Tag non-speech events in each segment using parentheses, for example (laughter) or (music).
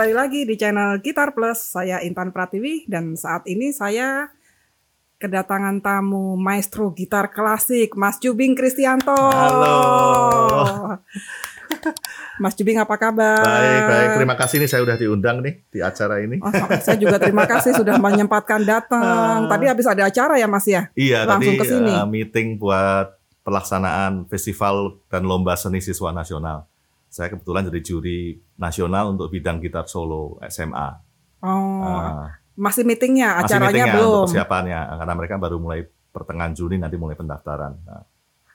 Kembali lagi di channel Gitar Plus, saya Intan Pratiwi dan saat ini saya kedatangan tamu maestro gitar klasik Mas Jubing Kristianto. Halo. (laughs) Mas Jubing apa kabar? Baik, baik. Terima kasih nih saya udah diundang nih di acara ini. Oh, saya juga terima kasih sudah menyempatkan datang. Ah. Tadi habis ada acara ya Mas ya? Iya, Langsung tadi ke sini. eh, meeting buat pelaksanaan festival dan lomba seni siswa nasional. Saya kebetulan jadi juri nasional untuk bidang gitar solo SMA. Oh, Ah, masih meetingnya, masih acaranya meetingnya belum. untuk persiapannya karena mereka baru mulai pertengahan Juni nanti mulai pendaftaran. Nah,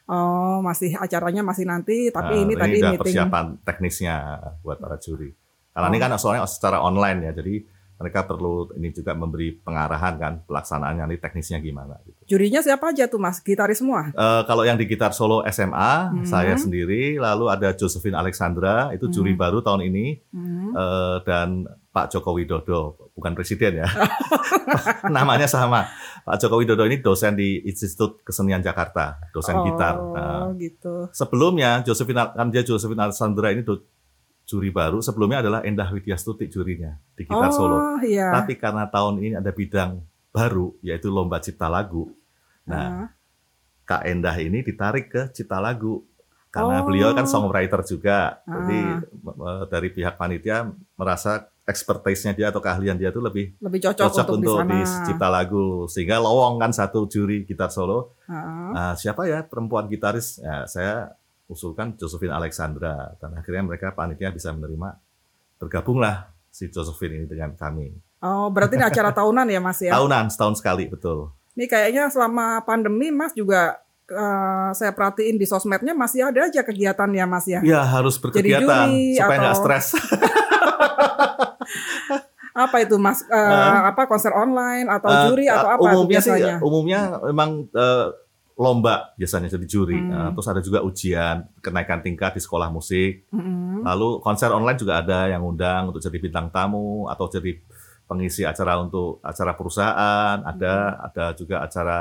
Oh, masih acaranya masih nanti, tapi nah, ini tadi udah meeting. persiapan teknisnya buat para juri. Karena ini kan soalnya secara online ya, jadi mereka perlu ini juga memberi pengarahan kan pelaksanaannya nanti teknisnya gimana gitu. Jurinya siapa aja tuh Mas? Gitaris semua? Eh, kalau yang di gitar solo SMA, Hmm. saya sendiri, lalu ada Josephine Alexandra, itu juri baru tahun ini, Hmm. eh, dan Pak Joko Widodo, bukan presiden ya, (laughs) namanya sama. Pak Joko Widodo ini dosen di Institut Kesenian Jakarta, dosen gitar. Nah, Oh, gitu. sebelumnya Josephine kan dia Josephine Alexandra ini do- juri baru, sebelumnya adalah Endah Widyastuti jurinya di gitar solo. Oh, iya. Tapi karena tahun ini ada bidang baru, yaitu lomba cipta lagu. Nah, Ah. Kak Endah ini ditarik ke cipta lagu karena Oh. beliau kan songwriter juga. Ah. Jadi dari pihak panitia merasa expertise-nya dia atau keahlian dia itu lebih lebih cocok, cocok untuk, untuk di di sana. cipta lagu sehingga lowong kan satu juri gitar solo. Ah. Nah, siapa ya perempuan gitaris? Ya, saya usulkan Josephine Alexandra dan akhirnya mereka panitia bisa menerima bergabunglah si Josephine ini dengan kami. Oh, berarti ini (laughs) acara tahunan ya Mas ya? Tahunan setahun sekali betul. Ini kayaknya selama pandemi Mas juga eh, saya perhatiin di sosmednya masih ada aja kegiatan ya Mas ya. Ya harus berkegiatan juri supaya nggak atau- stres. (laughs) Apa itu Mas? Eh, Ah. apa konser online atau Eh, juri atau apa umumnya biasanya? sih umumnya memang eh, lomba biasanya jadi juri Hmm. Eh, terus ada juga ujian kenaikan tingkat di sekolah musik Mm-mm. lalu konser online juga ada yang undang untuk jadi bintang tamu atau jadi pengisi acara untuk acara perusahaan ada Hmm. ada juga acara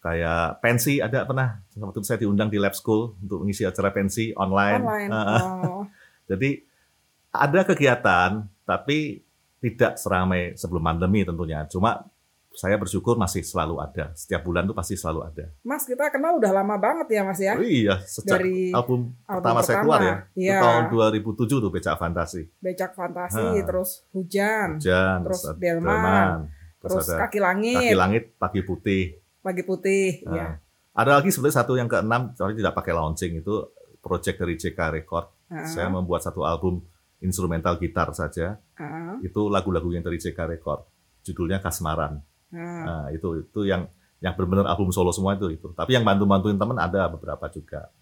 kayak pensi ada pernah waktu itu saya diundang di lab school untuk mengisi acara pensi online, Online. Oh. (laughs) jadi ada kegiatan tapi tidak seramai sebelum pandemi tentunya. Cuma saya bersyukur masih selalu ada. Setiap bulan tuh pasti selalu ada. Mas kita kenal udah lama banget ya Mas ya. Oh iya, sejak Dari album, album pertama saya pertama, keluar ya. iya. Itu tahun 2007 tuh Becak Fantasi. Becak Fantasi, Ah. terus Hujan, Hujan, terus ada Delman, terus ada Kaki Langit, Kaki Langit, Pagi Putih. Pagi Putih, Nah, ya. Ada lagi sebenarnya satu yang keenam, tapi tidak pakai launching itu project dari JK Record. Ah. Saya membuat satu album instrumental gitar saja. Ah, Itu lagu-lagu yang dari JK Record. Judulnya Kasmaran. Ah. Nah, itu itu yang yang benar-benar album solo semua itu itu. Tapi yang bantu-bantuin teman ada beberapa juga.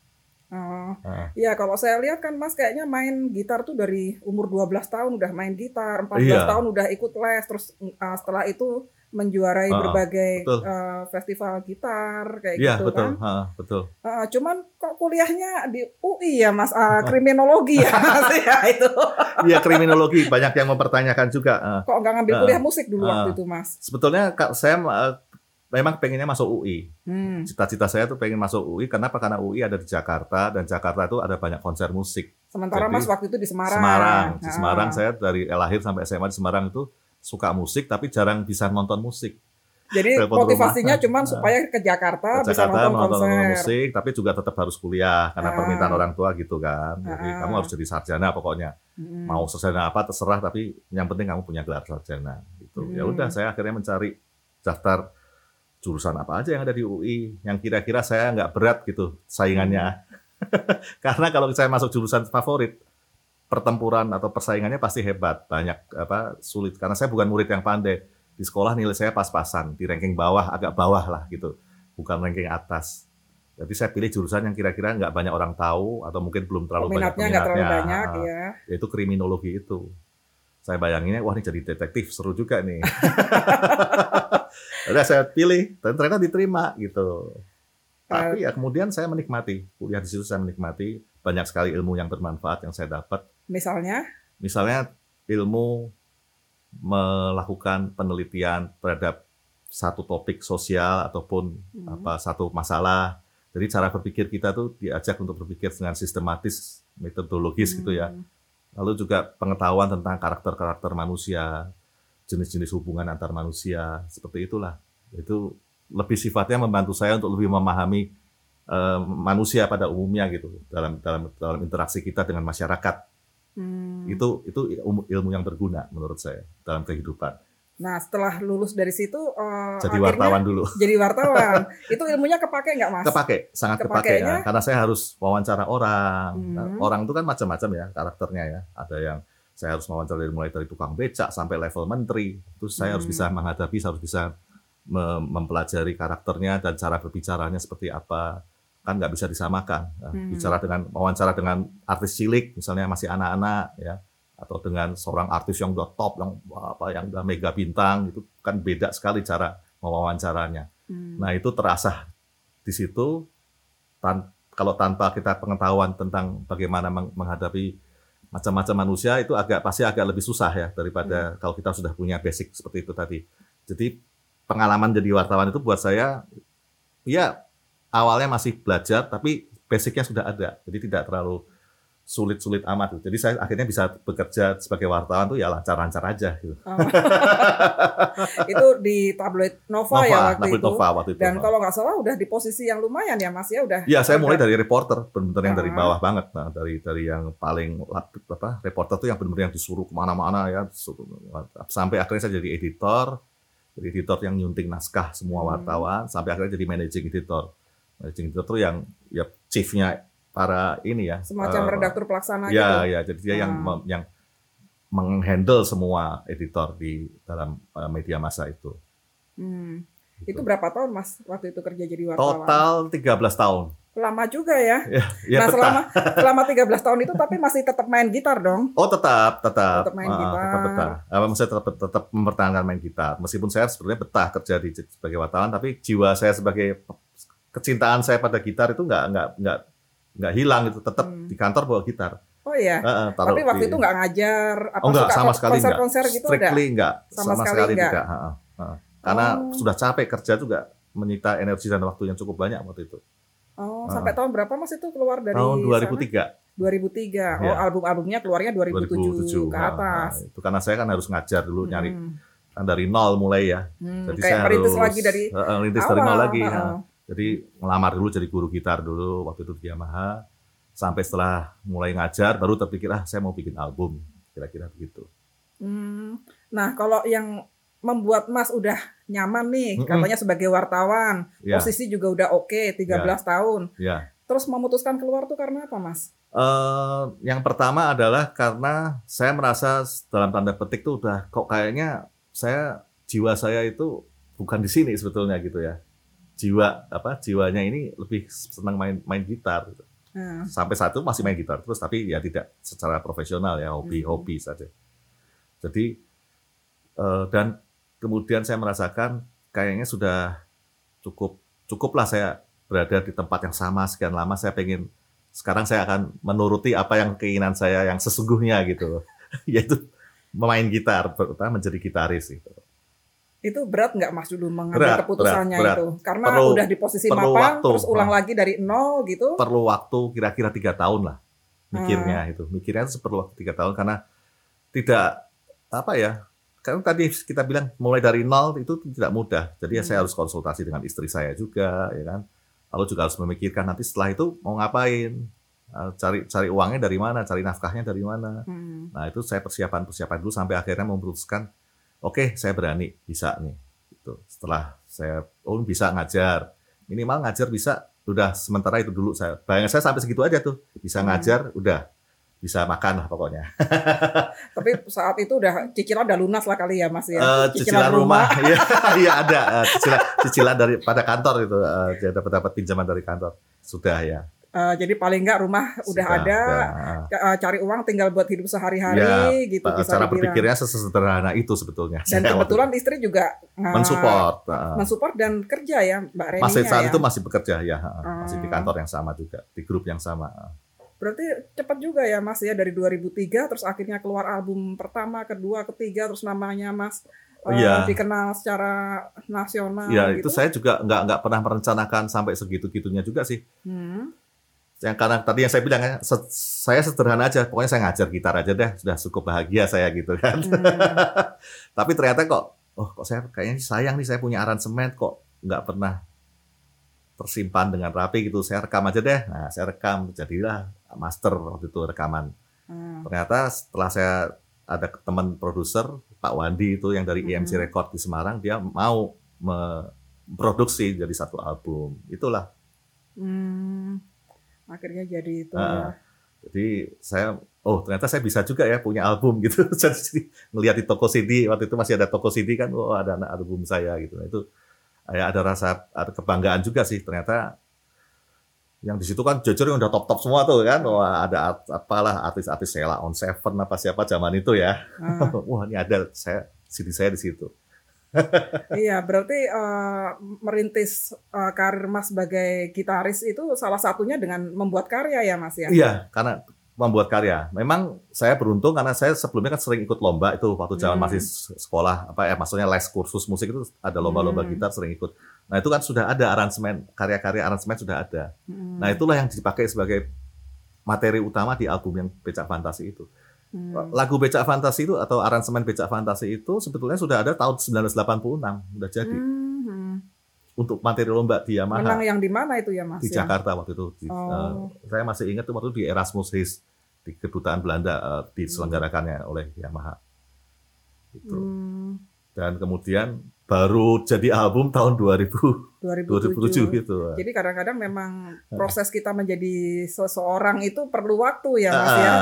Oh. Ah. Ya kalau saya lihat kan Mas kayaknya main gitar tuh dari umur 12 tahun udah main gitar, 14 Iya. tahun udah ikut les, terus uh, setelah itu menjuarai Ah, berbagai betul. uh, festival gitar kayak Iya gitu betul, kan. Ha, betul. Uh, cuman kok kuliahnya di UI ya Mas, Uh, kriminologi ya (laughs) Mas ya itu. Iya kriminologi banyak yang mempertanyakan juga. Ah. Kok nggak ngambil Ah. kuliah musik dulu Ah. waktu itu Mas? Sebetulnya Kak, saya eh, memang pengennya masuk UI. Hmm. Cita-cita saya tuh pengen masuk UI. Kenapa? Karena UI ada di Jakarta dan Jakarta itu ada banyak konser musik. Sementara Jadi, Mas waktu itu di Semarang. Semarang. Di Ah. Semarang saya dari lahir sampai SMA di Semarang itu suka musik tapi jarang bisa nonton musik. Jadi telepon motivasinya cuma Ah. supaya ke Jakarta, Ke bisa Jakarta nonton menonton konser. musik tapi juga tetap harus kuliah karena Ah. permintaan orang tua gitu kan. Jadi Ah. kamu harus jadi sarjana pokoknya. Hmm. Mau sarjana apa terserah tapi yang penting kamu punya gelar sarjana gitu. Ya Hmm. udah saya akhirnya mencari daftar jurusan apa aja yang ada di UI yang kira-kira saya nggak berat gitu saingannya. (laughs) Karena kalau saya masuk jurusan favorit pertempuran atau persaingannya pasti hebat, banyak apa sulit karena saya bukan murid yang pandai. Di sekolah nilai saya pas-pasan, di ranking bawah agak bawah lah gitu. Bukan ranking atas. Jadi saya pilih jurusan yang kira-kira nggak banyak orang tahu atau mungkin belum terlalu banyak Peminatnya terlalu peminatnya. banyak ya. yaitu kriminologi itu. Saya bayanginnya, wah ini jadi detektif, seru juga nih. (laughs) Udah saya pilih, dan ternyata diterima gitu. Tapi ya kemudian saya menikmati, kuliah di situ saya menikmati, banyak sekali ilmu yang bermanfaat yang saya dapat. Misalnya, Misalnya ilmu melakukan penelitian terhadap satu topik sosial ataupun Hmm. apa satu masalah. Jadi cara berpikir kita tuh diajak untuk berpikir dengan sistematis, metodologis gitu ya hmm, lalu juga pengetahuan tentang karakter-karakter manusia, jenis-jenis hubungan antar manusia, seperti itulah. Itu lebih sifatnya membantu saya untuk lebih memahami uh, manusia pada umumnya gitu dalam dalam dalam interaksi kita dengan masyarakat. Hmm. Itu itu ilmu yang berguna menurut saya dalam kehidupan. Nah, setelah lulus dari situ uh, jadi wartawan dulu. (laughs) Jadi wartawan. itu ilmunya kepake nggak, Mas? Kepake, sangat kepake ya. Karena saya harus wawancara orang. Hmm. Nah, orang itu kan macam-macam ya karakternya ya. Ada yang saya harus wawancara dari mulai dari tukang becak sampai level menteri. Terus saya hmm. harus bisa menghadapi, saya harus bisa mempelajari karakternya dan cara berbicaranya seperti apa kan nggak bisa disamakan nah, hmm. bicara dengan wawancara dengan artis cilik misalnya masih anak-anak ya atau dengan seorang artis yang udah top yang apa yang udah mega bintang itu kan beda sekali cara mewawancaranya hmm. nah itu terasa di situ tan kalau tanpa kita pengetahuan tentang bagaimana menghadapi macam-macam manusia itu agak pasti agak lebih susah ya daripada hmm. kalau kita sudah punya basic seperti itu tadi jadi pengalaman jadi wartawan itu buat saya ya awalnya masih belajar tapi basicnya sudah ada jadi tidak terlalu sulit-sulit amat jadi saya akhirnya bisa bekerja sebagai wartawan tuh ya lancar-lancar aja gitu. Oh. (laughs) itu di tabloid Nova, Nova ya waktu itu. Nova waktu itu. Dan kalau nggak salah udah di posisi yang lumayan ya Mas ya udah. Iya, saya mulai dari reporter, benar-benar yang dari ah. bawah banget. Nah, dari dari yang paling apa reporter tuh yang benar-benar yang disuruh ke mana-mana ya sampai akhirnya saya jadi editor jadi editor yang nyunting naskah semua hmm. wartawan hmm. sampai akhirnya jadi managing editor. Managing editor yang ya chiefnya para ini ya. Semacam uh, redaktur pelaksana ya, gitu. Ya, jadi dia yang yang menghandle semua editor di dalam uh, media massa itu. Hmm. Gitu. Itu berapa tahun Mas waktu itu kerja jadi wartawan? Total 13 tahun lama juga ya. (laughs) ya, ya nah, selama (laughs) selama 13 tahun itu tapi masih tetap main gitar dong. Oh, tetap, tetap. Tetap main uh, gitar. Tetap betah. Uh, maksudnya tetap tetap mempertahankan main gitar. Meskipun saya sebenarnya betah kerja di sebagai wartawan, tapi jiwa saya sebagai kecintaan saya pada gitar itu nggak nggak nggak nggak hilang itu tetap hmm. di kantor bawa gitar. Oh iya. Uh, uh, tapi waktu di, itu nggak ngajar apa oh, enggak, sama sekali konser-konser gitu Strictly enggak. Sama, sama sekali, sekali enggak. tidak. Uh, uh. Karena oh. sudah capek kerja juga menyita energi dan waktu yang cukup banyak waktu itu. Oh, sampai tahun berapa Mas itu keluar dari Tahun 2003. Sana? 2003. Ya. Oh, album-albumnya keluarnya 2007, 2007 ke atas. Nah, itu karena saya kan harus ngajar dulu hmm. nyari kan dari nol mulai ya. Hmm, Jadi kayak saya harus lagi dari uh, rintis dari nol lagi. Uh, ya. Jadi ngelamar dulu jadi guru gitar dulu waktu itu di Yamaha. Sampai setelah mulai ngajar baru terpikir ah saya mau bikin album. Kira-kira begitu. Hmm. Nah, kalau yang membuat Mas udah nyaman nih mm katanya sebagai wartawan yeah. posisi juga udah oke okay, 13 yeah. tahun yeah. terus memutuskan keluar tuh karena apa Mas? Uh, yang pertama adalah karena saya merasa dalam tanda petik tuh udah kok kayaknya saya jiwa saya itu bukan di sini sebetulnya gitu ya jiwa apa jiwanya ini lebih senang main main gitar gitu. Hmm. Sampai saat itu masih main gitar terus tapi ya tidak secara profesional ya hobi-hobi hmm. saja. Jadi uh, dan kemudian saya merasakan kayaknya sudah cukup cukuplah saya berada di tempat yang sama sekian lama saya pengen sekarang saya akan menuruti apa yang keinginan saya yang sesungguhnya gitu (laughs) yaitu memain gitar menjadi gitaris gitu itu berat nggak mas dulu mengambil berat, keputusannya berat, berat. itu karena perlu, udah di posisi mapan waktu. terus ulang nah, lagi dari nol gitu perlu waktu kira-kira tiga tahun lah mikirnya hmm. itu mikirnya itu perlu waktu tiga tahun karena tidak apa ya karena tadi kita bilang mulai dari nol itu tidak mudah. Jadi ya saya hmm. harus konsultasi dengan istri saya juga, ya kan. Lalu juga harus memikirkan nanti setelah itu mau ngapain, eh, cari cari uangnya dari mana, cari nafkahnya dari mana. Hmm. Nah itu saya persiapan persiapan dulu sampai akhirnya memutuskan, oke okay, saya berani bisa nih. Itu setelah saya oh bisa ngajar, minimal ngajar bisa, udah sementara itu dulu saya. Bayangin saya sampai segitu aja tuh, bisa hmm. ngajar, udah bisa makan lah pokoknya. (laughs) Tapi saat itu udah cicilan udah lunas lah kali ya Mas ya. Uh, cicilan, cicilan rumah, (laughs) iya ya, ada uh, cicilan cicilan dari pada kantor itu uh, dapat dapat pinjaman dari kantor sudah ya. Uh, jadi paling enggak rumah udah ada, Uh, cari uang tinggal buat hidup sehari-hari ya, gitu. Bisa cara berpikirnya sesederhana itu sebetulnya. Dan (laughs) kebetulan istri juga uh, mensupport, uh, mensupport dan kerja ya Mbak Reni. Masih saat ya? itu masih bekerja ya, uh, masih di kantor yang sama juga, di grup yang sama. Berarti cepat juga ya Mas ya dari 2003 terus akhirnya keluar album pertama, kedua, ketiga terus namanya Mas uh, iya. dikenal secara nasional. Iya gitu. itu saya juga nggak nggak pernah merencanakan sampai segitu gitunya juga sih. Hmm. Yang karena tadi yang saya bilang ya, se- saya sederhana aja, pokoknya saya ngajar gitar aja deh, sudah cukup bahagia saya gitu kan. Hmm. (laughs) Tapi ternyata kok, oh kok saya kayaknya sayang nih saya punya aransemen kok nggak pernah tersimpan dengan rapi gitu. Saya rekam aja deh. Nah, saya rekam jadilah master waktu itu rekaman. Hmm. Ternyata setelah saya ada teman produser Pak Wandi itu yang dari IMC Mhm. Record di Semarang, dia mau memproduksi jadi satu album. Itulah. Hmm. Akhirnya jadi itu Ah. ya. Jadi saya, oh ternyata saya bisa juga ya punya album gitu. (laughs) Jadi ngelihat di toko CD waktu itu masih ada toko CD kan, oh ada anak album saya gitu. Nah, itu ya ada rasa ada kebanggaan juga sih ternyata yang di situ kan jujur yang udah top top semua tuh kan, wah ada art- apalah artis-artis Sheila on Seven apa siapa zaman itu ya. Ah. (laughs) Wah ini ada saya CD saya di situ. (laughs) Iya, berarti eh, merintis eh, karir Mas sebagai gitaris itu salah satunya dengan membuat karya ya, Mas ya? Iya, karena membuat karya. Memang saya beruntung karena saya sebelumnya kan sering ikut lomba itu waktu zaman Hmm. masih sekolah apa ya maksudnya les kursus musik itu ada lomba-lomba Hmm. gitar sering ikut. Nah, itu kan sudah ada aransemen, karya-karya aransemen sudah ada. Hmm. Nah, itulah yang dipakai sebagai materi utama di album yang Becak Fantasi itu. Hmm. Lagu Becak Fantasi itu atau aransemen Becak Fantasi itu sebetulnya sudah ada tahun 1986, sudah jadi Hmm, hmm. untuk materi lomba di Yamaha. Menang yang di mana itu ya, Mas? di ya? Jakarta waktu itu. Di- Oh. eh, saya masih ingat waktu itu di Erasmus Haze di kedutaan Belanda eh, diselenggarakannya oleh Yamaha. Itu. Hmm, Dan kemudian baru jadi album tahun 2000, 2007. 2007 gitu. Jadi kadang-kadang memang proses kita menjadi seseorang itu perlu waktu ya, Mas ya.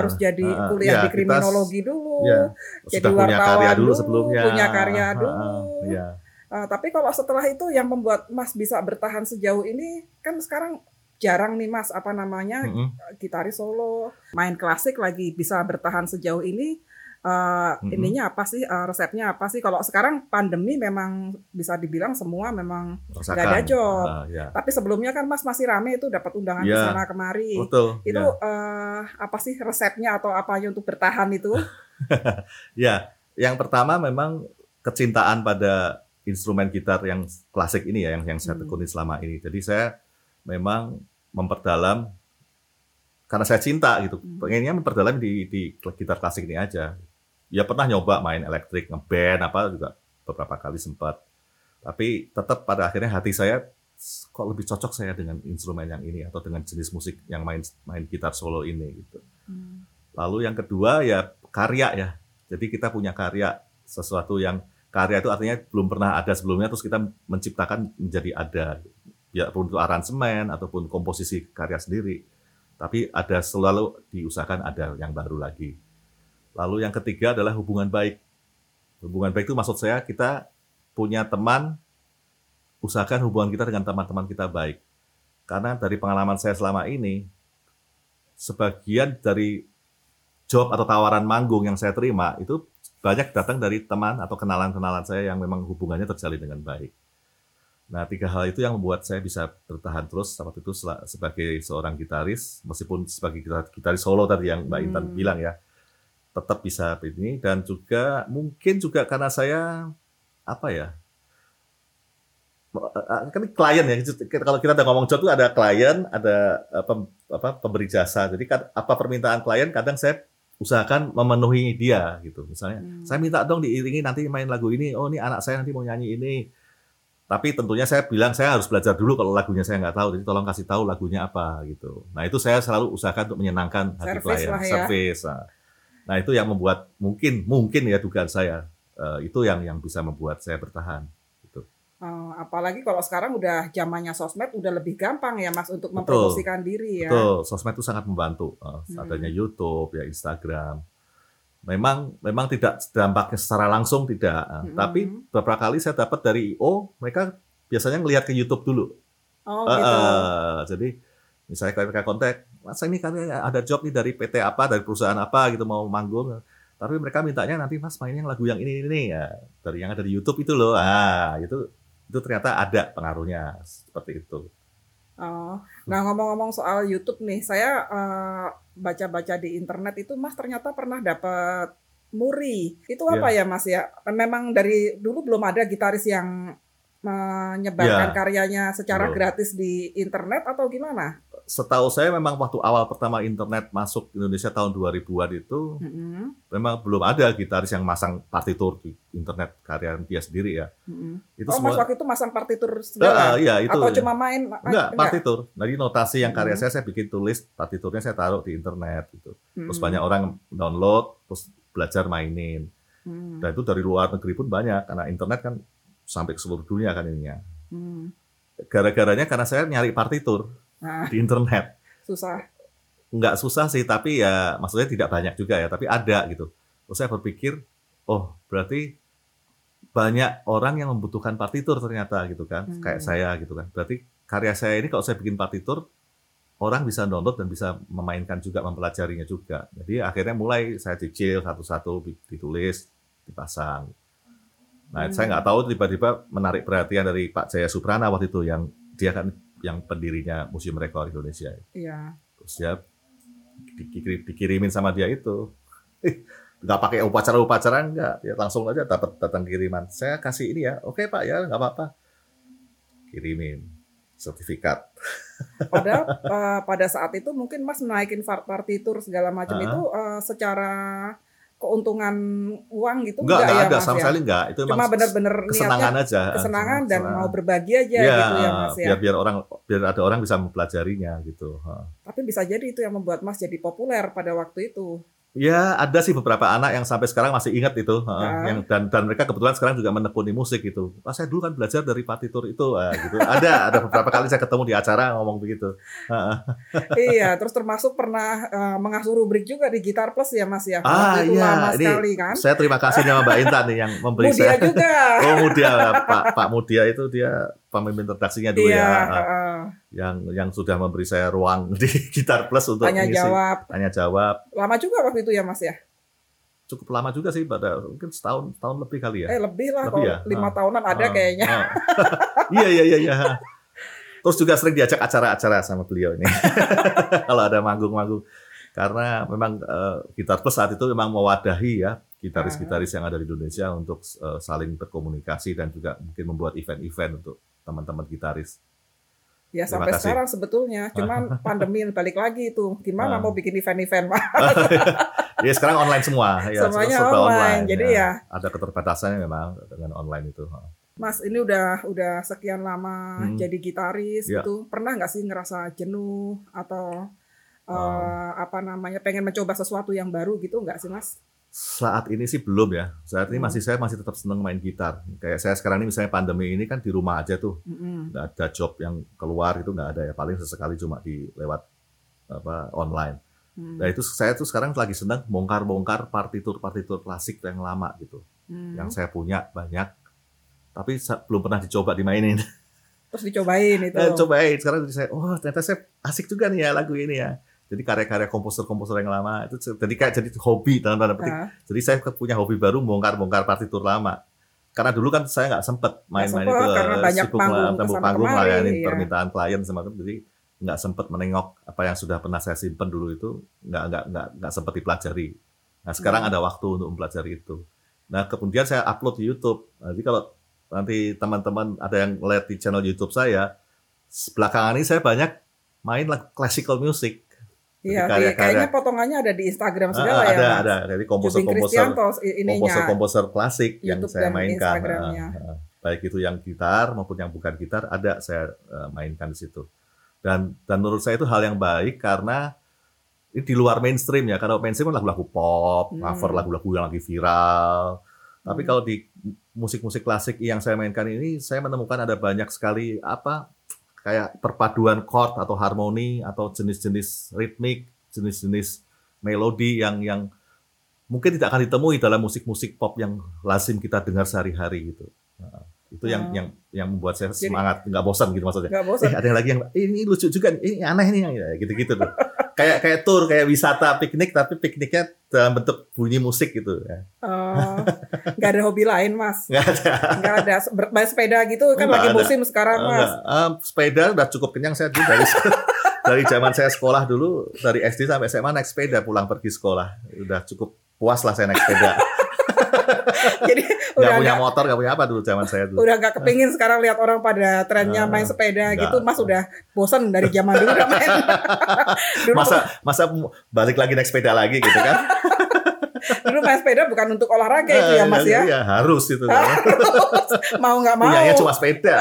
Harus jadi ah, kuliah ya, di kita kriminologi dulu. ya, jadi sudah punya wartawan karya dulu dulu, sebelumnya. punya karya ah, dulu. Iya. Uh, tapi kalau setelah itu yang membuat Mas bisa bertahan sejauh ini kan sekarang jarang nih Mas apa namanya Mm-mm. gitaris solo main klasik lagi bisa bertahan sejauh ini uh, ininya apa sih uh, resepnya apa sih kalau sekarang pandemi memang bisa dibilang semua memang nggak ada job. Ah, ya. tapi sebelumnya kan Mas masih rame itu dapat undangan di Iya. sana kemari Betul. itu ya. uh, apa sih resepnya atau apanya untuk bertahan itu (laughs) Ya, yang pertama memang kecintaan pada instrumen gitar yang klasik ini ya, yang yang saya Hmm. tekuni selama ini. Jadi saya memang memperdalam karena saya cinta gitu, Hmm. pengennya memperdalam di, di gitar klasik ini aja. Ya pernah nyoba main elektrik, ngeband apa juga beberapa kali sempat. Tapi tetap pada akhirnya hati saya kok lebih cocok saya dengan instrumen yang ini atau dengan jenis musik yang main main gitar solo ini gitu. Lalu yang kedua ya karya ya. Jadi kita punya karya sesuatu yang karya itu artinya belum pernah ada sebelumnya terus kita menciptakan menjadi ada. Ya untuk aransemen ataupun komposisi karya sendiri. Tapi ada selalu diusahakan ada yang baru lagi. Lalu yang ketiga adalah hubungan baik. Hubungan baik itu maksud saya kita punya teman usahakan hubungan kita dengan teman-teman kita baik. Karena dari pengalaman saya selama ini sebagian dari job atau tawaran manggung yang saya terima itu banyak datang dari teman atau kenalan-kenalan saya yang memang hubungannya terjalin dengan baik. Nah, tiga hal itu yang membuat saya bisa bertahan terus waktu itu sebagai seorang gitaris, meskipun sebagai gitar- gitaris solo tadi yang Mbak Intan Hmm. bilang ya, tetap bisa ini dan juga mungkin juga karena saya apa ya, kan klien ya, kalau kita udah ngomong job itu ada klien, ada apa, apa pemberi jasa. Jadi apa permintaan klien kadang saya usahakan memenuhi dia gitu. Misalnya, Hmm. saya minta dong diiringi nanti main lagu ini. Oh, ini anak saya nanti mau nyanyi ini. Tapi tentunya saya bilang saya harus belajar dulu kalau lagunya saya nggak tahu. Jadi tolong kasih tahu lagunya apa gitu. Nah itu saya selalu usahakan untuk menyenangkan hati Service klien. lah ya. Service. Nah. Nah itu yang membuat mungkin mungkin ya dugaan saya eh, itu yang yang bisa membuat saya bertahan. Gitu. Uh, apalagi kalau sekarang udah zamannya sosmed udah lebih gampang ya Mas untuk Betul. mempromosikan diri ya. Betul, sosmed itu sangat membantu. Eh, Hmm. Adanya YouTube, ya Instagram. Memang memang tidak dampaknya secara langsung tidak, Eh, Hmm. tapi beberapa kali saya dapat dari IO, mereka biasanya ngelihat ke YouTube dulu. Oh gitu. eh, jadi misalnya mereka kontak, masa ini kami ada job nih dari PT apa, dari perusahaan apa gitu mau manggung. Tapi mereka mintanya nanti mas mainin lagu yang ini ini ya dari yang ada di YouTube itu loh. Ah itu itu ternyata ada pengaruhnya seperti itu. Oh. Nah ngomong-ngomong soal YouTube nih, saya uh, baca-baca di internet itu Mas ternyata pernah dapat muri. Itu apa ya Mas ya? Memang dari dulu belum ada gitaris yang menyebarkan Ya. karyanya secara Belum. gratis di internet atau gimana? Setahu saya memang waktu awal pertama internet masuk Indonesia tahun 2000-an itu Mm-mm. memang belum ada gitaris yang masang partitur di internet karya dia sendiri ya. Mm-mm. Itu oh, semua Mas waktu itu masang partitur Eh, segala? iya itu. Atau cuma main? ah, Enggak, partitur. Jadi notasi yang karya Hmm. saya saya bikin tulis, partiturnya saya taruh di internet gitu. Terus Mm. banyak orang download, terus belajar mainin. Mm. Dan itu dari luar negeri pun banyak karena internet kan sampai ke seluruh dunia kan ininya. Mm. Gara-garanya karena saya nyari partitur Nah, di internet. susah. Nggak susah sih, tapi ya maksudnya tidak banyak juga ya, tapi ada gitu. Terus saya berpikir, oh berarti banyak orang yang membutuhkan partitur ternyata gitu kan, Hmm. kayak saya gitu kan. Berarti karya saya ini kalau saya bikin partitur, orang bisa download dan bisa memainkan juga, mempelajarinya juga. Jadi akhirnya mulai saya cicil satu-satu ditulis, dipasang. Nah, Hmm. saya nggak tahu tiba-tiba menarik perhatian dari Pak Jaya Suprana waktu itu yang dia kan yang pendirinya Museum Rekor Indonesia. Iya. Terus dia dikirim, dikirimin sama dia itu. (laughs) Nggak pakai upacara-upacara enggak, dia langsung aja dapat datang kiriman. Saya kasih ini ya, oke Pak ya, nggak apa-apa. Kirimin sertifikat. (laughs) Padahal eh, pada saat itu mungkin Mas naikin partitur segala macam Ah. itu eh, secara keuntungan uang gitu Enggak, enggak ya ada Mas sama ya? sekali enggak. Itu Cuma benar-benar kesenangan niatnya aja. kesenangan dan Kesenangan. mau berbagi aja Iya, gitu ya Mas ya. biar biar orang biar ada orang bisa mempelajarinya gitu. Tapi bisa jadi itu yang membuat Mas jadi populer pada waktu itu. Ya, ada sih beberapa anak yang sampai sekarang masih ingat itu, ha, Ah. yang dan dan mereka kebetulan sekarang juga menekuni musik gitu. Pas saya dulu kan belajar dari partitur itu, ah, gitu. Ada (laughs) ada beberapa kali saya ketemu di acara ngomong begitu. Iya, terus termasuk pernah eh, mengasuh rubrik juga di Gitar Plus ya Mas ya. Ah, itu iya. lama Ini sekali kan. Saya terima kasih sama Mbak Intan nih yang memberi Mudia saya. juga. (laughs) Oh Mudia, Pak Pak Mudia itu dia pemimpin redaksinya dulu Iya, ya, ah, yang yang sudah memberi saya ruang (laughs) di Gitar Plus untuk tanya mengisi- jawab. tanya jawab. Lama juga waktu itu ya Mas ya. Cukup lama juga sih, pada mungkin setahun tahun lebih kali ya. Eh lebih lah Lebih kalau ya? lima Ah. tahunan ada Ah, kayaknya. ah. Iya iya iya iya. Terus juga sering diajak acara-acara sama beliau ini. (laughs) Kalau ada manggung-manggung. Karena memang eh, Gitar Plus saat itu memang mewadahi ya gitaris-gitaris yang ada di Indonesia untuk eh, saling berkomunikasi dan juga mungkin membuat event-event untuk teman-teman gitaris. Ya sampai sekarang sebetulnya, cuman (laughs) pandemi balik lagi itu. Gimana Ah. mau bikin event-event Mas? (laughs) (laughs) Ya sekarang online semua, ya Semuanya serba online, jadi ya. ada keterbatasannya memang dengan online itu. Mas ini udah udah sekian lama Hmm. jadi gitaris Ya. gitu. Pernah nggak sih ngerasa jenuh atau eh, Oh. apa namanya pengen mencoba sesuatu yang baru gitu nggak sih Mas? Saat ini sih belum ya. Saat ini Hmm. masih saya masih tetap senang main gitar. Kayak saya sekarang ini misalnya pandemi ini kan di rumah aja tuh, Mm-mm. nggak ada job yang keluar itu nggak ada ya. Paling sesekali cuma di lewat apa online. Hmm. Nah itu saya tuh sekarang lagi senang bongkar-bongkar partitur-partitur klasik yang lama gitu, Hmm. yang saya punya banyak, tapi belum pernah dicoba dimainin. Terus dicobain itu. (laughs) Eh, cobain sekarang jadi saya, oh ternyata saya asik juga nih ya lagu ini ya. Jadi karya-karya komposer-komposer yang lama itu jadi kayak jadi hobi dalam tanda petik. Nah, Jadi saya punya hobi baru bongkar-bongkar partitur lama. Karena dulu kan saya nggak sempet main-main itu karena eh, banyak sibuk panggung panggung kemari, layani iya. permintaan klien semacam jadi nggak sempet menengok apa yang sudah pernah saya simpen dulu itu nggak nggak nggak nggak sempet dipelajari. Nah sekarang Hmm. ada waktu untuk mempelajari itu. Nah kemudian saya upload di YouTube. Nah, Jadi kalau nanti teman-teman ada yang lihat di channel YouTube saya, belakangan ini saya banyak main lagu classical music. Iya, karya- iya, kayaknya karya- potongannya ada di Instagram Ah, segala ya ada ada jadi komposer-komposer komposer-komposer klasik yang YouTube saya dan mainkan. Ah. Baik itu yang gitar maupun yang bukan gitar ada saya eh, mainkan di situ. Dan dan menurut saya itu hal yang baik karena ini di luar mainstream ya. Kalau mainstream kan lagu-lagu pop, Hmm. cover lagu-lagu yang lagi viral. Tapi Hmm. kalau di musik-musik klasik yang saya mainkan ini saya menemukan ada banyak sekali apa kayak perpaduan chord atau harmoni atau jenis-jenis ritmik, jenis-jenis melodi yang yang mungkin tidak akan ditemui dalam musik-musik pop yang lazim kita dengar sehari-hari gitu. Nah, itu yang Hmm. yang yang membuat saya semangat, nggak bosan gitu maksudnya. Nggak bosan. Eh ada yang lagi yang ini lucu juga, ini aneh nih, gitu-gitu tuh. Kayak kayak tour, kayak wisata piknik, tapi pikniknya dalam bentuk bunyi musik gitu. Ya. Oh, nggak ada hobi lain Mas. Nggak ada. Nggak ada Ber- main sepeda gitu kan lagi ada. musim sekarang Mas. Ah, sepeda udah cukup kenyang saya dulu dari (laughs) dari zaman saya sekolah dulu dari SD sampai SMA naik sepeda pulang pergi sekolah udah cukup puas lah saya naik sepeda (laughs) Jadi Nggak udah punya nggak motor, nggak punya apa dulu zaman saya dulu. udah nggak kepingin sekarang lihat orang pada trennya Ah, main sepeda nggak. gitu. Mas udah bosan dari zaman dulu udah main. (laughs) dulu, Masa masa balik lagi naik sepeda lagi gitu kan? (laughs) dulu main sepeda bukan untuk olahraga itu ya Mas ya. Iya, harus itu. mau nggak mau. Punyanya cuma sepeda.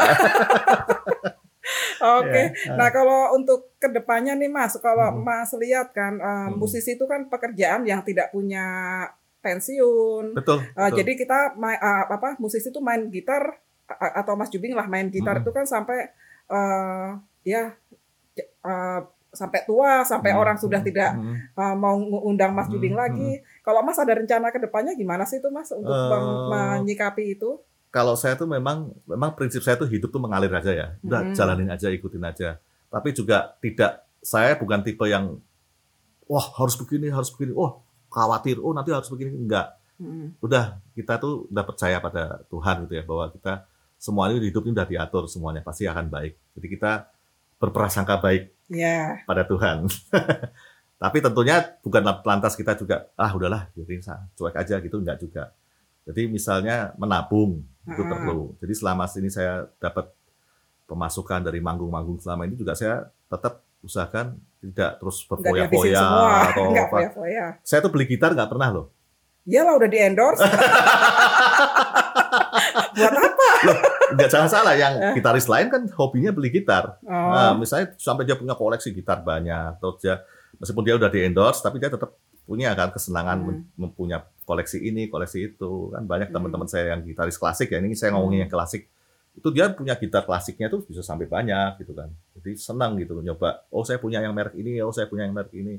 Oke. Iya. Nah, kalau untuk ke depannya nih Mas, kalau Hmm. Mas lihat kan eh, Hmm. musisi itu kan pekerjaan yang tidak punya pensiun. Betul. Eh, betul. jadi kita ma- eh, apa musisi itu main gitar atau Mas Jubing lah main gitar Hmm. itu kan sampai eh, ya eh, sampai tua, sampai Hmm. orang sudah tidak Hmm. eh, mau ngundang Mas Jubing Hmm, lagi. Kalau Mas ada rencana ke depannya gimana sih itu Mas untuk meng- menyikapi itu? kalau saya tuh memang memang prinsip saya tuh hidup tuh mengalir aja ya. Udah Mm-mm. jalanin aja, ikutin aja. Tapi juga tidak saya bukan tipe yang wah harus begini, harus begini. Oh, khawatir. Oh, nanti harus begini. Enggak. Hmm. Udah kita tuh udah percaya pada Tuhan gitu ya bahwa kita semua ini hidup ini udah diatur semuanya pasti akan baik. Jadi kita berprasangka baik Ya. pada Tuhan. (laughs) Tapi tentunya bukan lantas kita juga ah udahlah jadi cuek aja gitu enggak juga. Jadi misalnya menabung itu perlu. Jadi selama ini saya dapat pemasukan dari manggung-manggung selama ini juga saya tetap usahakan tidak terus berfoya-foya atau (laughs) Nggak apa. foya-foya. Saya tuh beli gitar nggak pernah loh. Iyalah udah di endorse. (laughs) Buat apa? Nggak salah salah yang Eh. gitaris lain kan hobinya beli gitar. Oh. Nah, misalnya sampai dia punya koleksi gitar banyak, atau dia meskipun dia udah di endorse, tapi dia tetap punya kan kesenangan Hmm. mem- mempunyai koleksi ini, koleksi itu kan banyak Hmm. teman-teman saya yang gitaris klasik ya. Ini saya ngomongin yang klasik. Itu dia punya gitar klasiknya tuh bisa sampai banyak gitu kan. Jadi senang gitu nyoba. Oh saya punya yang merek ini, oh saya punya yang merek ini.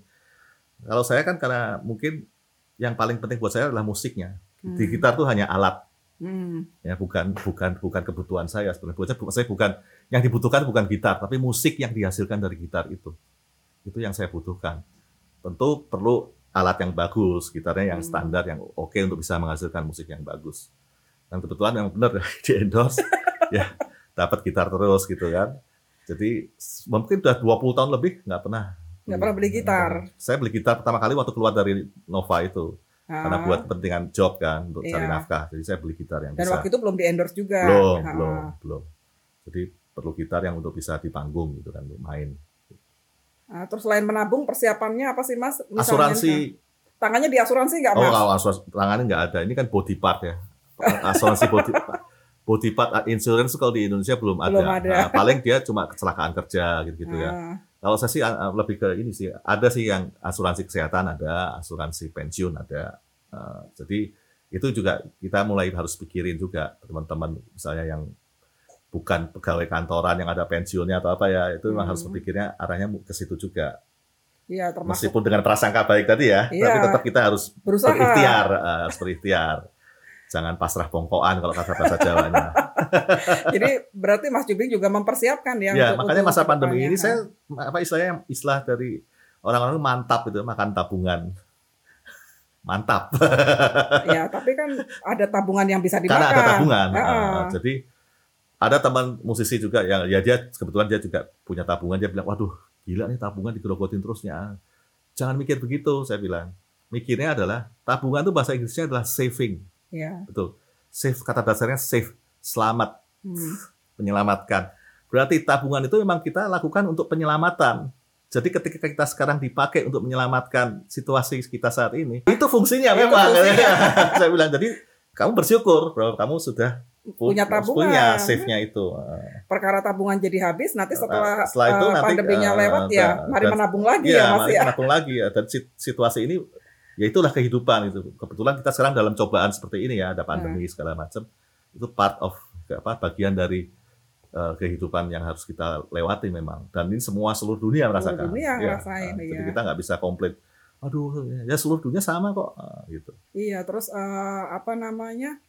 Kalau saya kan karena mungkin yang paling penting buat saya adalah musiknya. Di Hmm. gitar tuh hanya alat Hmm. ya bukan bukan bukan kebutuhan saya sebenarnya buat saya, saya bukan yang dibutuhkan bukan gitar tapi musik yang dihasilkan dari gitar itu itu yang saya butuhkan tentu perlu alat yang bagus gitarnya yang Hmm. standar yang oke untuk bisa menghasilkan musik yang bagus dan kebetulan yang benar (laughs) di endorse (laughs) ya dapat gitar terus gitu kan jadi mungkin udah 20 tahun lebih nggak pernah Nggak pernah beli gitar. saya beli gitar pertama kali waktu keluar dari Nova itu karena Ah. buat kepentingan job kan untuk cari Iya. nafkah jadi saya beli gitar yang Dan bisa waktu itu belum di endorse juga. belum, Ah. belum, belum. Jadi perlu gitar yang untuk bisa di panggung gitu kan, untuk main. Ah, terus selain menabung persiapannya apa sih Mas? Misalnya Asuransi, tangannya di asuransi nggak oh Mas? kalau asuransi tangannya nggak ada. Ini kan body part ya. Asuransi body (laughs) body part uh, insurance kalau di Indonesia belum ada. Belum ada. Nah, paling dia cuma kecelakaan kerja gitu-gitu ya. Ah, Kalau saya sih uh, lebih ke ini sih, ada sih yang asuransi kesehatan ada, asuransi pensiun ada. Uh, jadi itu juga kita mulai harus pikirin juga teman-teman misalnya yang bukan pegawai kantoran yang ada pensiunnya atau apa ya itu memang Hmm. harus berpikirnya arahnya ke situ juga Iya termasuk meskipun dengan prasangka baik tadi ya Iya. tapi tetap kita harus berusaha. berikhtiar uh, harus berikhtiar jangan pasrah bongkoan kalau kata bahasa Jawanya. (laughs) Jadi berarti Mas Jubing juga mempersiapkan ya. ya untuk- makanya untuk masa pandemi ini saya apa istilahnya istilah dari orang-orang mantap itu makan tabungan. Mantap. (laughs) Ya tapi kan ada tabungan yang bisa dimakan. karena ada tabungan. Ah, ah. Uh, jadi ada teman musisi juga yang ya dia kebetulan dia juga punya tabungan dia bilang waduh gila nih tabungan digerogotin terusnya jangan mikir begitu saya bilang. Mikirnya adalah tabungan itu bahasa Inggrisnya adalah saving Ya. betul save kata dasarnya save selamat Hmm. menyelamatkan berarti tabungan itu memang kita lakukan untuk penyelamatan jadi ketika kita sekarang dipakai untuk menyelamatkan situasi kita saat ini itu fungsinya Itu memang fungsinya. (laughs) saya bilang jadi kamu bersyukur bahwa kamu sudah pu- Punya tabungan. punya save-nya itu (laughs) Perkara tabungan jadi habis nanti setelah, Nah, Setelah itu eh, nanti, pandeminya eh, lewat ya dan- mari menabung lagi Iya, ya Mas mari ya. menabung lagi ya. Dan sit- situasi ini ya itulah kehidupan itu. Kebetulan kita sekarang dalam cobaan seperti ini ya, ada pandemi Hmm. segala macam. Itu part of apa bagian dari eh, kehidupan yang harus kita lewati memang. Dan ini semua seluruh dunia merasakan. dunia Ya, ngerasain, eh, Jadi iya. kita nggak bisa komplain. Aduh, ya seluruh dunia sama kok eh, gitu. Iya, terus eh, apa namanya?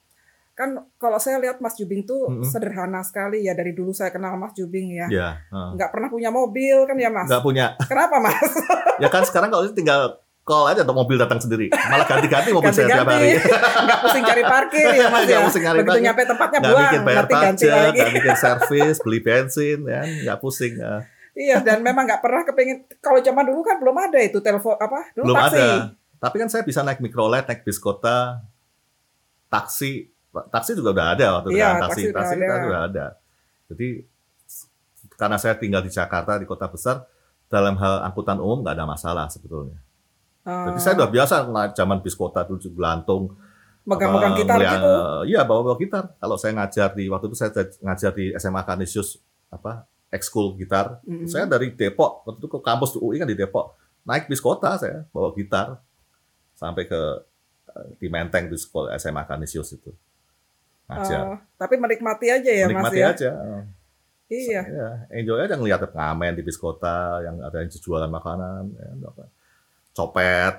Kan kalau saya lihat Mas Jubing tuh Mm-mm. sederhana sekali ya dari dulu saya kenal Mas Jubing ya. Ya, eh. Nggak pernah punya mobil kan ya Mas? nggak punya. Kenapa Mas? (laughs) Ya kan sekarang kalau tinggal call aja atau mobil datang sendiri. Malah ganti-ganti mobil saya tiap hari. Ganti-ganti. Nggak pusing cari parkir ya Mas ya. pusing cari Begitu nyampe tempatnya nggak buang, mikir bayar ganti pajak, lagi. nggak mikir servis, beli bensin, ya, nggak pusing. ya. Iya, dan memang nggak pernah kepingin. Kalau zaman dulu kan belum ada itu telepon apa? Dulu Belum taksi. ada. Tapi kan saya bisa naik mikrolet, naik bis kota, taksi taksi juga udah ada waktu itu Iya, kan taksi taksi udah taksi ada. kan udah ada. Jadi karena saya tinggal di Jakarta di kota besar dalam hal angkutan umum nggak ada masalah sebetulnya. Jadi Eh, saya udah biasa zaman bis kota dulu gelantung megang-megang gitar melia- gitu. Iya bawa bawa gitar. Kalau saya ngajar di waktu itu saya ngajar di SMA Kanisius apa ekskul gitar. Mm-mm. Saya dari Depok waktu itu ke kampus UI kan di Depok naik bis kota saya bawa gitar sampai ke eh, di Menteng di sekolah SMA Kanisius itu ngajar. Eh, tapi menikmati aja ya Mas Menikmati ya. aja. Iya. Ya, enjoy aja ngeliat pengamen di bis kota yang ada yang jualan makanan, ya, apa, copet.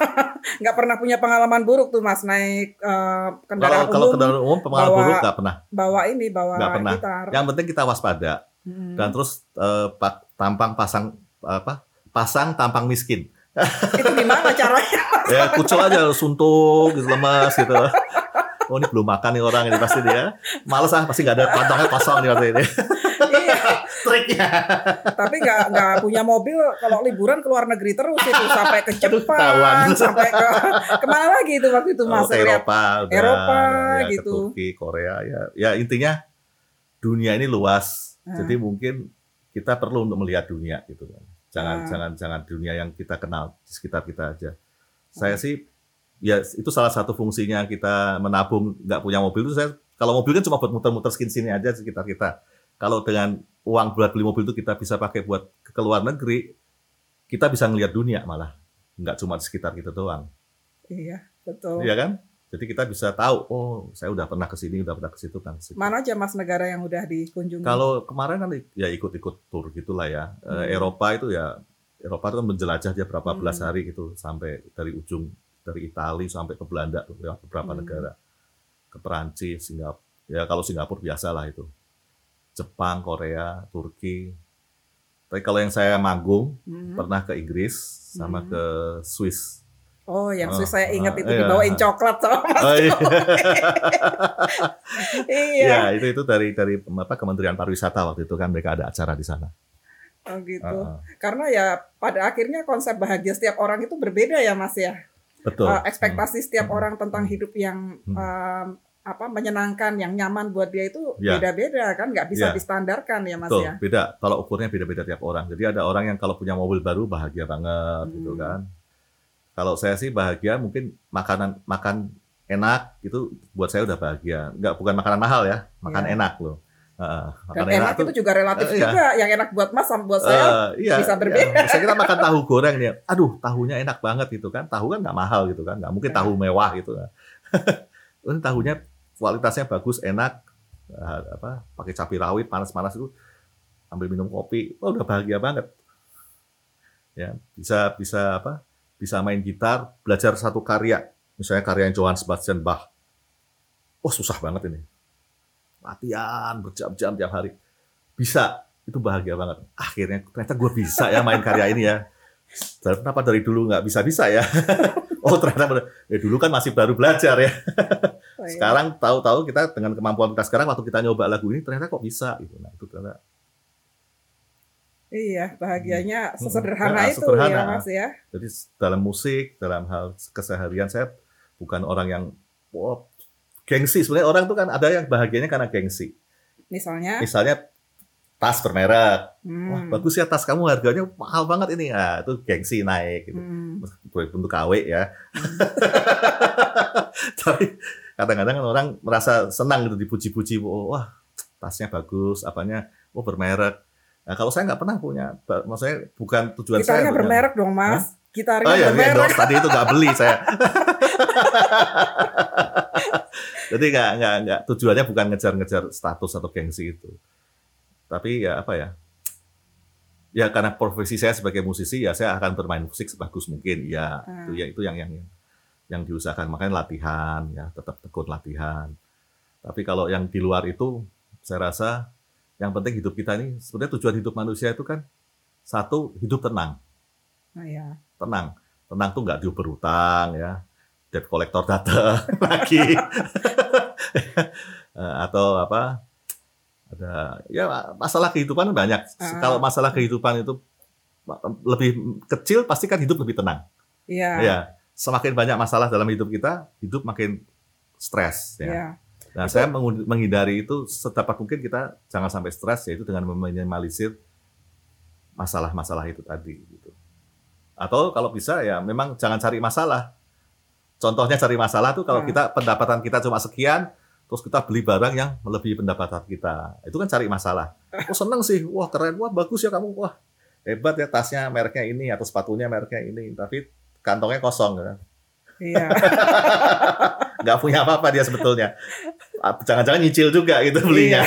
(laughs) Nggak pernah punya pengalaman buruk tuh Mas naik Kalau kendaraan kalau umum kendaraan umum pengalaman bawa- buruk nggak pernah. bawa ini bawa Nggak pernah. gitar. Yang penting kita waspada Hmm. dan terus pa- tampang pasang apa? Pasang tampang miskin. (laughs) itu gimana caranya? Ya kucel aja suntuk gitu lemas gitu. Oh ini belum makan nih orang ini pasti dia. Males ah pasti nggak ada kantongnya kosong nih pasti ini. Iya. Triknya. Tapi nggak nggak punya mobil kalau liburan ke luar negeri terus itu sampai ke Jepang, sampai ke ke mana lagi itu waktu itu Oh, ke lihat Eropa, Eropa, ya, gitu. Ke Turki, Korea, ya. Ya intinya dunia ini luas. Ah. Jadi mungkin kita perlu untuk melihat dunia gitu kan. Jangan Ah. jangan jangan dunia yang kita kenal di sekitar kita aja. Ah. Saya sih ya itu salah satu fungsinya kita menabung nggak punya mobil itu saya kalau mobil kan cuma buat muter-muter skin sini aja sekitar kita. Kalau dengan uang buat beli mobil itu kita bisa pakai buat ke luar negeri, kita bisa ngelihat dunia malah nggak cuma di sekitar kita doang. Iya, betul. Iya kan? Jadi kita bisa tahu, oh saya udah pernah ke sini, udah pernah ke situ kan. Mana aja Mas negara yang udah dikunjungi? Kalau kemarin kan ya ikut-ikut tur gitulah ya. Eh, Hmm. Eropa itu ya Eropa itu kan menjelajah dia berapa Hmm. belas hari gitu sampai dari ujung dari Italia sampai ke Belanda lewat beberapa Hmm. negara. Ke Perancis, Singapura. Ya kalau Singapura biasa lah itu. Jepang, Korea, Turki. Tapi kalau yang saya manggung Hmm. pernah ke Inggris sama Hmm. ke Swiss. Oh, yang Oh, Swiss saya ingat ah, itu iya. dibawain coklat sama Mas. Oh, iya. (laughs) iya. Ya, itu itu dari dari apa Kementerian Pariwisata waktu itu kan mereka ada acara di sana. Oh gitu. Heeh. Karena ya pada akhirnya konsep bahagia setiap orang itu berbeda ya Mas ya. Betul. Eh, ekspektasi setiap Hmm. orang tentang hidup yang Hmm. em, apa menyenangkan, yang nyaman buat dia itu Ya. beda-beda kan, nggak bisa Ya. distandarkan ya Mas Betul, ya. beda. Kalau ukurnya beda-beda tiap orang. Jadi ada orang yang kalau punya mobil baru bahagia banget gitu Hmm. kan. Kalau saya sih bahagia mungkin makanan makan enak itu buat saya udah bahagia. Enggak bukan makanan mahal ya, makan Iya. enak loh. Heeh, Dan makan enak, tuh, itu juga relatif Eh, iya. juga. Yang enak buat Mas sama buat saya eh, iya, bisa iya. berbeda. Misalnya kita makan tahu goreng nih, aduh tahunya enak banget gitu kan. Tahu kan nggak mahal gitu kan, nggak mungkin Iya. tahu mewah gitu. (laughs) Ini tahunya kualitasnya bagus, enak, eh, apa pakai cabai rawit panas-panas itu ambil minum kopi, wah udah bahagia banget. Ya bisa bisa apa? Bisa main gitar, belajar satu karya, misalnya karya Johann Sebastian Bach. Wah susah banget ini. Latihan berjam-jam tiap hari. Bisa, itu bahagia banget. Akhirnya ternyata gue bisa ya main karya ini ya. Dan kenapa dari dulu nggak bisa-bisa ya? (laughs) oh ternyata ya dulu kan masih baru belajar ya. (laughs) Iya. Sekarang tahu-tahu kita dengan kemampuan kita sekarang waktu kita nyoba lagu ini ternyata kok bisa gitu. Nah, itu ternyata Iya, bahagianya Hmm. sesederhana Ya, itu sederhana. ya Mas ya. jadi dalam musik, dalam hal keseharian saya bukan orang yang wah, gengsi. Sebenarnya orang tuh kan ada yang bahagianya karena gengsi. Misalnya, Misalnya tas bermerek. Wah, hmm, bagus ya tas kamu harganya mahal banget ini. Nah, itu gengsi naik gitu. hmm, bentuk KW ya. (laughs) Tapi kadang-kadang kan orang merasa senang gitu dipuji-puji, oh, wah tasnya bagus, apanya, oh bermerek. Nah kalau saya nggak pernah punya, maksudnya bukan tujuan saya. gitarnya punya- bermerek dong Mas. Gitarnya Oh iya, iya bermerek. endorse. tadi itu nggak beli saya. (laughs) Jadi nggak nggak nggak tujuannya bukan ngejar-ngejar status atau gengsi itu. Tapi ya apa ya? Ya karena profesi saya sebagai musisi ya saya akan bermain musik sebagus mungkin. Ya Hmm. itu ya itu yang yang yang, yang diusahakan makanya latihan ya tetap tekun latihan. Tapi kalau yang di luar itu saya rasa yang penting hidup kita ini sebenarnya tujuan hidup manusia itu kan satu hidup tenang Nah, ya. tenang tenang tuh nggak berhutang ya debt collector datang (laughs) lagi (laughs) Eh, atau apa ada ya masalah kehidupan banyak Ah. kalau masalah kehidupan itu lebih kecil pasti kan hidup lebih tenang Iya. ya semakin banyak masalah dalam hidup kita hidup makin stres ya. Iya. Nah, saya mengu- menghindari itu sedapat mungkin kita jangan sampai stres yaitu dengan meminimalisir masalah-masalah itu tadi gitu. Atau kalau bisa ya memang jangan cari masalah. Contohnya cari masalah tuh kalau Hmm. kita pendapatan kita cuma sekian terus kita beli barang yang melebihi pendapatan kita. Itu kan cari masalah. (laughs) Oh seneng sih, wah keren, wah bagus ya kamu, wah hebat ya tasnya mereknya ini atau sepatunya mereknya ini, tapi kantongnya kosong kan. Iya. (laughs) nggak punya apa-apa dia sebetulnya. Jangan-jangan nyicil juga gitu belinya.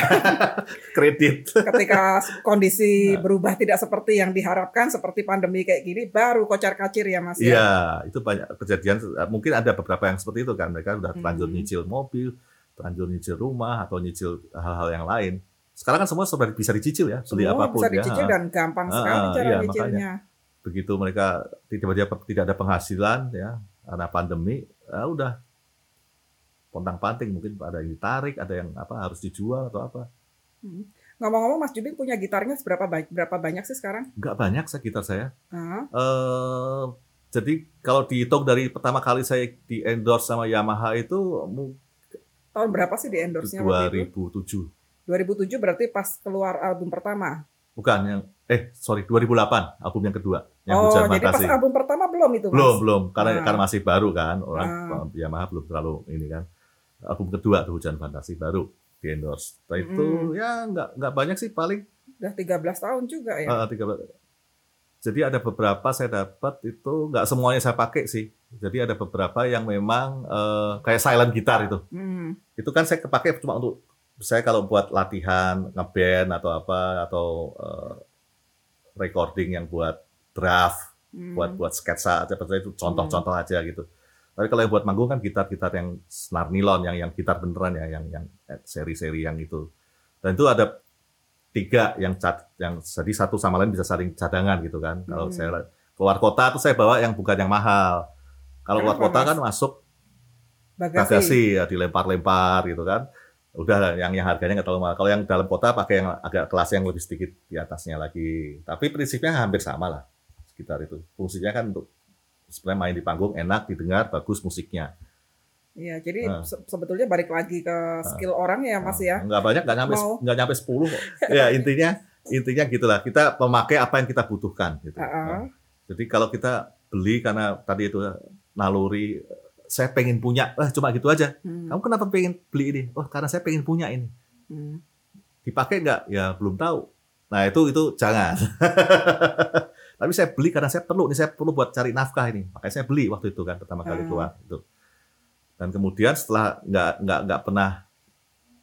(laughs) Kredit. Ketika kondisi (laughs) Nah. berubah tidak seperti yang diharapkan, seperti pandemi kayak gini, baru kocar-kacir ya Mas ya. Iya, itu banyak kejadian. Mungkin ada beberapa yang seperti itu kan. Mereka udah terlanjur Hmm. nyicil mobil, terlanjur nyicil rumah, atau nyicil hal-hal yang lain. Sekarang kan semua sudah bisa dicicil ya, beli apa pun bisa ya. dicicil dan gampang sekali ah, cara iya, nyicilnya. Begitu mereka tiba-tiba tidak ada penghasilan ya karena pandemi, ya udah pontang-panting mungkin ada yang ditarik, ada yang apa harus dijual atau apa. Hmm. Ngomong-ngomong Mas Jubing punya gitarnya seberapa banyak, berapa banyak sih sekarang? Nggak banyak saya gitar saya. Ah, eh jadi kalau dihitung dari pertama kali saya di endorse sama Yamaha itu tahun berapa sih di endorse-nya waktu itu? 2007. 2007 berarti pas keluar album pertama. Bukan yang eh sorry 2008 album yang kedua yang oh, Hujan jadi pas album pertama belum itu Mas? Belum belum karena Ah. karena masih baru kan orang Ah. Yamaha belum terlalu ini kan. Album kedua tuh Hujan Fantasi baru di endorse. Setelah itu Mm. ya nggak nggak banyak sih paling Udah 13 tahun juga ya. eh, 13. Jadi ada beberapa saya dapat itu nggak semuanya saya pakai sih. Jadi ada beberapa yang memang eh, kayak silent gitar itu. Hmm. itu kan saya kepake cuma untuk saya kalau buat latihan ngeband atau apa atau eh, recording yang buat draft Hmm. buat buat sketsa aja seperti itu contoh-contoh aja gitu tapi kalau yang buat manggung kan gitar-gitar yang senar nilon yang yang gitar beneran ya yang yang seri-seri yang itu dan itu ada tiga yang cat yang jadi satu sama lain bisa saling cadangan gitu kan kalau Hmm. saya keluar kota tuh saya bawa yang bukan yang mahal kalau keluar kota kan masuk bagasi. bagasi ya dilempar-lempar gitu kan. Udah yang yang harganya nggak terlalu mahal. Kalau yang dalam kota pakai yang agak kelas yang lebih sedikit di atasnya lagi. Tapi prinsipnya hampir sama lah sekitar itu. Fungsinya kan untuk sebenarnya main di panggung enak didengar bagus musiknya. Iya, jadi Ah. se- sebetulnya balik lagi ke skill orang ya Mas ya. Nggak banyak, nggak nyampe Mau. nggak nyampe 10 kok. (laughs) ya intinya intinya gitulah. Kita memakai apa yang kita butuhkan gitu. Ah, ah. Nah, jadi kalau kita beli karena tadi itu naluri saya pengen punya, eh cuma gitu aja. Hmm. Kamu kenapa pengen beli ini? Oh, karena saya pengen punya ini. Hmm. dipakai nggak? Ya belum tahu. Nah itu itu jangan. (laughs) Tapi saya beli karena saya perlu nih, saya perlu buat cari nafkah ini. Makanya saya beli waktu itu kan pertama kali Ah. keluar itu. Dan kemudian setelah nggak nggak nggak pernah,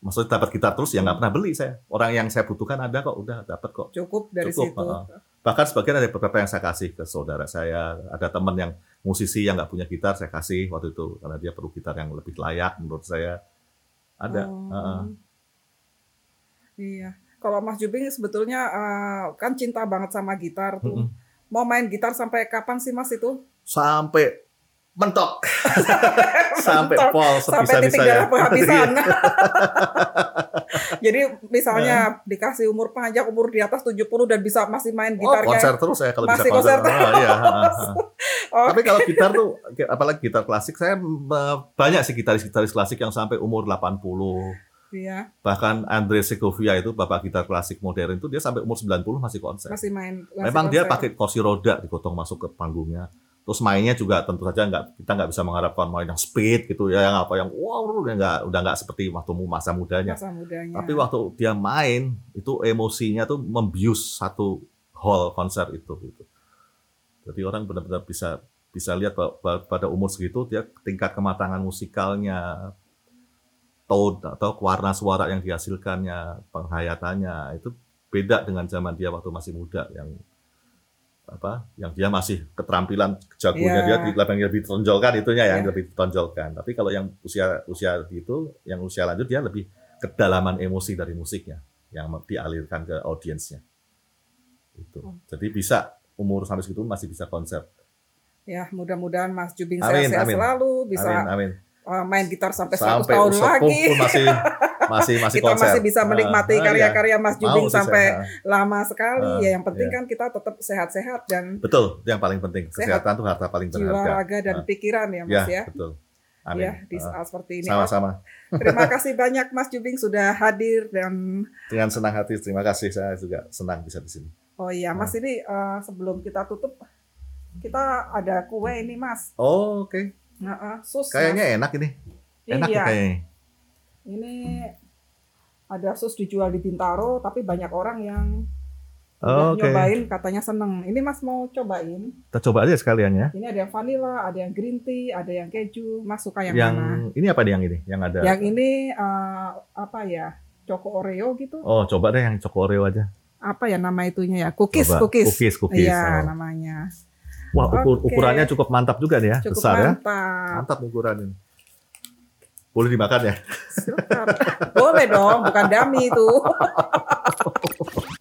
maksudnya dapat gitar terus ya nggak pernah beli saya. Orang yang saya butuhkan ada kok, udah dapat kok. Cukup dari Cukup, situ. ah. Bahkan sebagian ada beberapa yang saya kasih ke saudara saya. Ada teman yang musisi yang nggak punya gitar saya kasih waktu itu karena dia perlu gitar yang lebih layak menurut saya. Ada. Oh. ah, ah. Iya. Kalau Mas Jubing sebetulnya eh, kan cinta banget sama gitar tuh. Mm-mm. Mau main gitar sampai kapan sih Mas itu? sampai mentok (laughs) sampai pol sampai titik darah penghabisan. Jadi misalnya dikasih umur panjang umur di atas 70 dan bisa masih main oh, gitar konser kayak terus saya kalau Masih bisa konser, konser Oh, iya, (laughs) ha. Oh, tapi kalau gitar tuh apalagi gitar klasik saya banyak sih gitaris-gitaris klasik yang sampai umur 80 iya, bahkan Andre Segovia itu bapak gitar klasik modern itu dia sampai umur 90 masih konser masih main. masih memang dia konser. pakai kursi roda digotong masuk ke panggungnya terus mainnya juga tentu saja nggak kita nggak bisa mengharapkan main yang speed gitu ya yang apa yang wow udah nggak udah nggak seperti waktu masa mudanya masa mudanya. Tapi waktu dia main itu emosinya tuh membius satu hall konser itu gitu. Jadi orang benar-benar bisa bisa lihat pada umur segitu dia tingkat kematangan musikalnya, tone atau warna suara yang dihasilkannya, penghayatannya itu beda dengan zaman dia waktu masih muda yang apa yang dia masih keterampilan jagonya Iya. dia di yang lebih ditonjolkan itunya yang Iya. lebih ditonjolkan tapi kalau yang usia usia itu yang usia lanjut dia lebih kedalaman emosi dari musiknya yang dialirkan ke audiensnya itu Hmm. jadi bisa umur sampai segitu masih bisa konser Ya, mudah-mudahan Mas Jubing Amin, sehat-sehat amin. selalu bisa amin amin uh, main gitar sampai 100 sampai tahun lagi. pun masih (laughs) masih masih kita konser masih bisa menikmati Ah, ah, iya. karya-karya Mas Jubing sampai saya. lama sekali. Ah, ya yang penting iya. kan kita tetap sehat-sehat dan betul itu yang paling penting Sehat. kesehatan tuh harta paling jiwa berharga raga dan Ah. pikiran ya ya Mas ya. betul Amin. ya di Ah, saat seperti ini. Sama-sama. Terima (laughs) kasih banyak Mas Jubing sudah hadir dan Dengan senang hati, terima kasih. Saya juga senang bisa di sini. Oh iya Mas Ah. ini eh, sebelum kita tutup kita ada kue ini Mas. Oh, oke. Nah, eh, sus. Kayaknya enak ini. Mas. Enak iya. kayaknya. Ini ada sus dijual di Bintaro tapi banyak orang yang Oh, Oke. nyobain katanya seneng. Ini Mas mau cobain? Kita coba aja sekalian ya. Ini ada yang vanilla, ada yang green tea, ada yang keju. Mas suka yang, Yang, mana? ini apa yang ini? Yang ada. Yang ini eh, apa ya? Choco Oreo gitu. Oh, coba deh yang Choco Oreo aja. Apa ya nama itunya ya? Cookies, Coba. cookies. Cookies, cookies. Iya, Oh. namanya. Wah, ukur- Oke. ukurannya cukup mantap juga nih ya. Cukup Besar ya. mantap. Mantap ukuran ini. Boleh dimakan ya? Boleh dong, bukan dami itu. (laughs)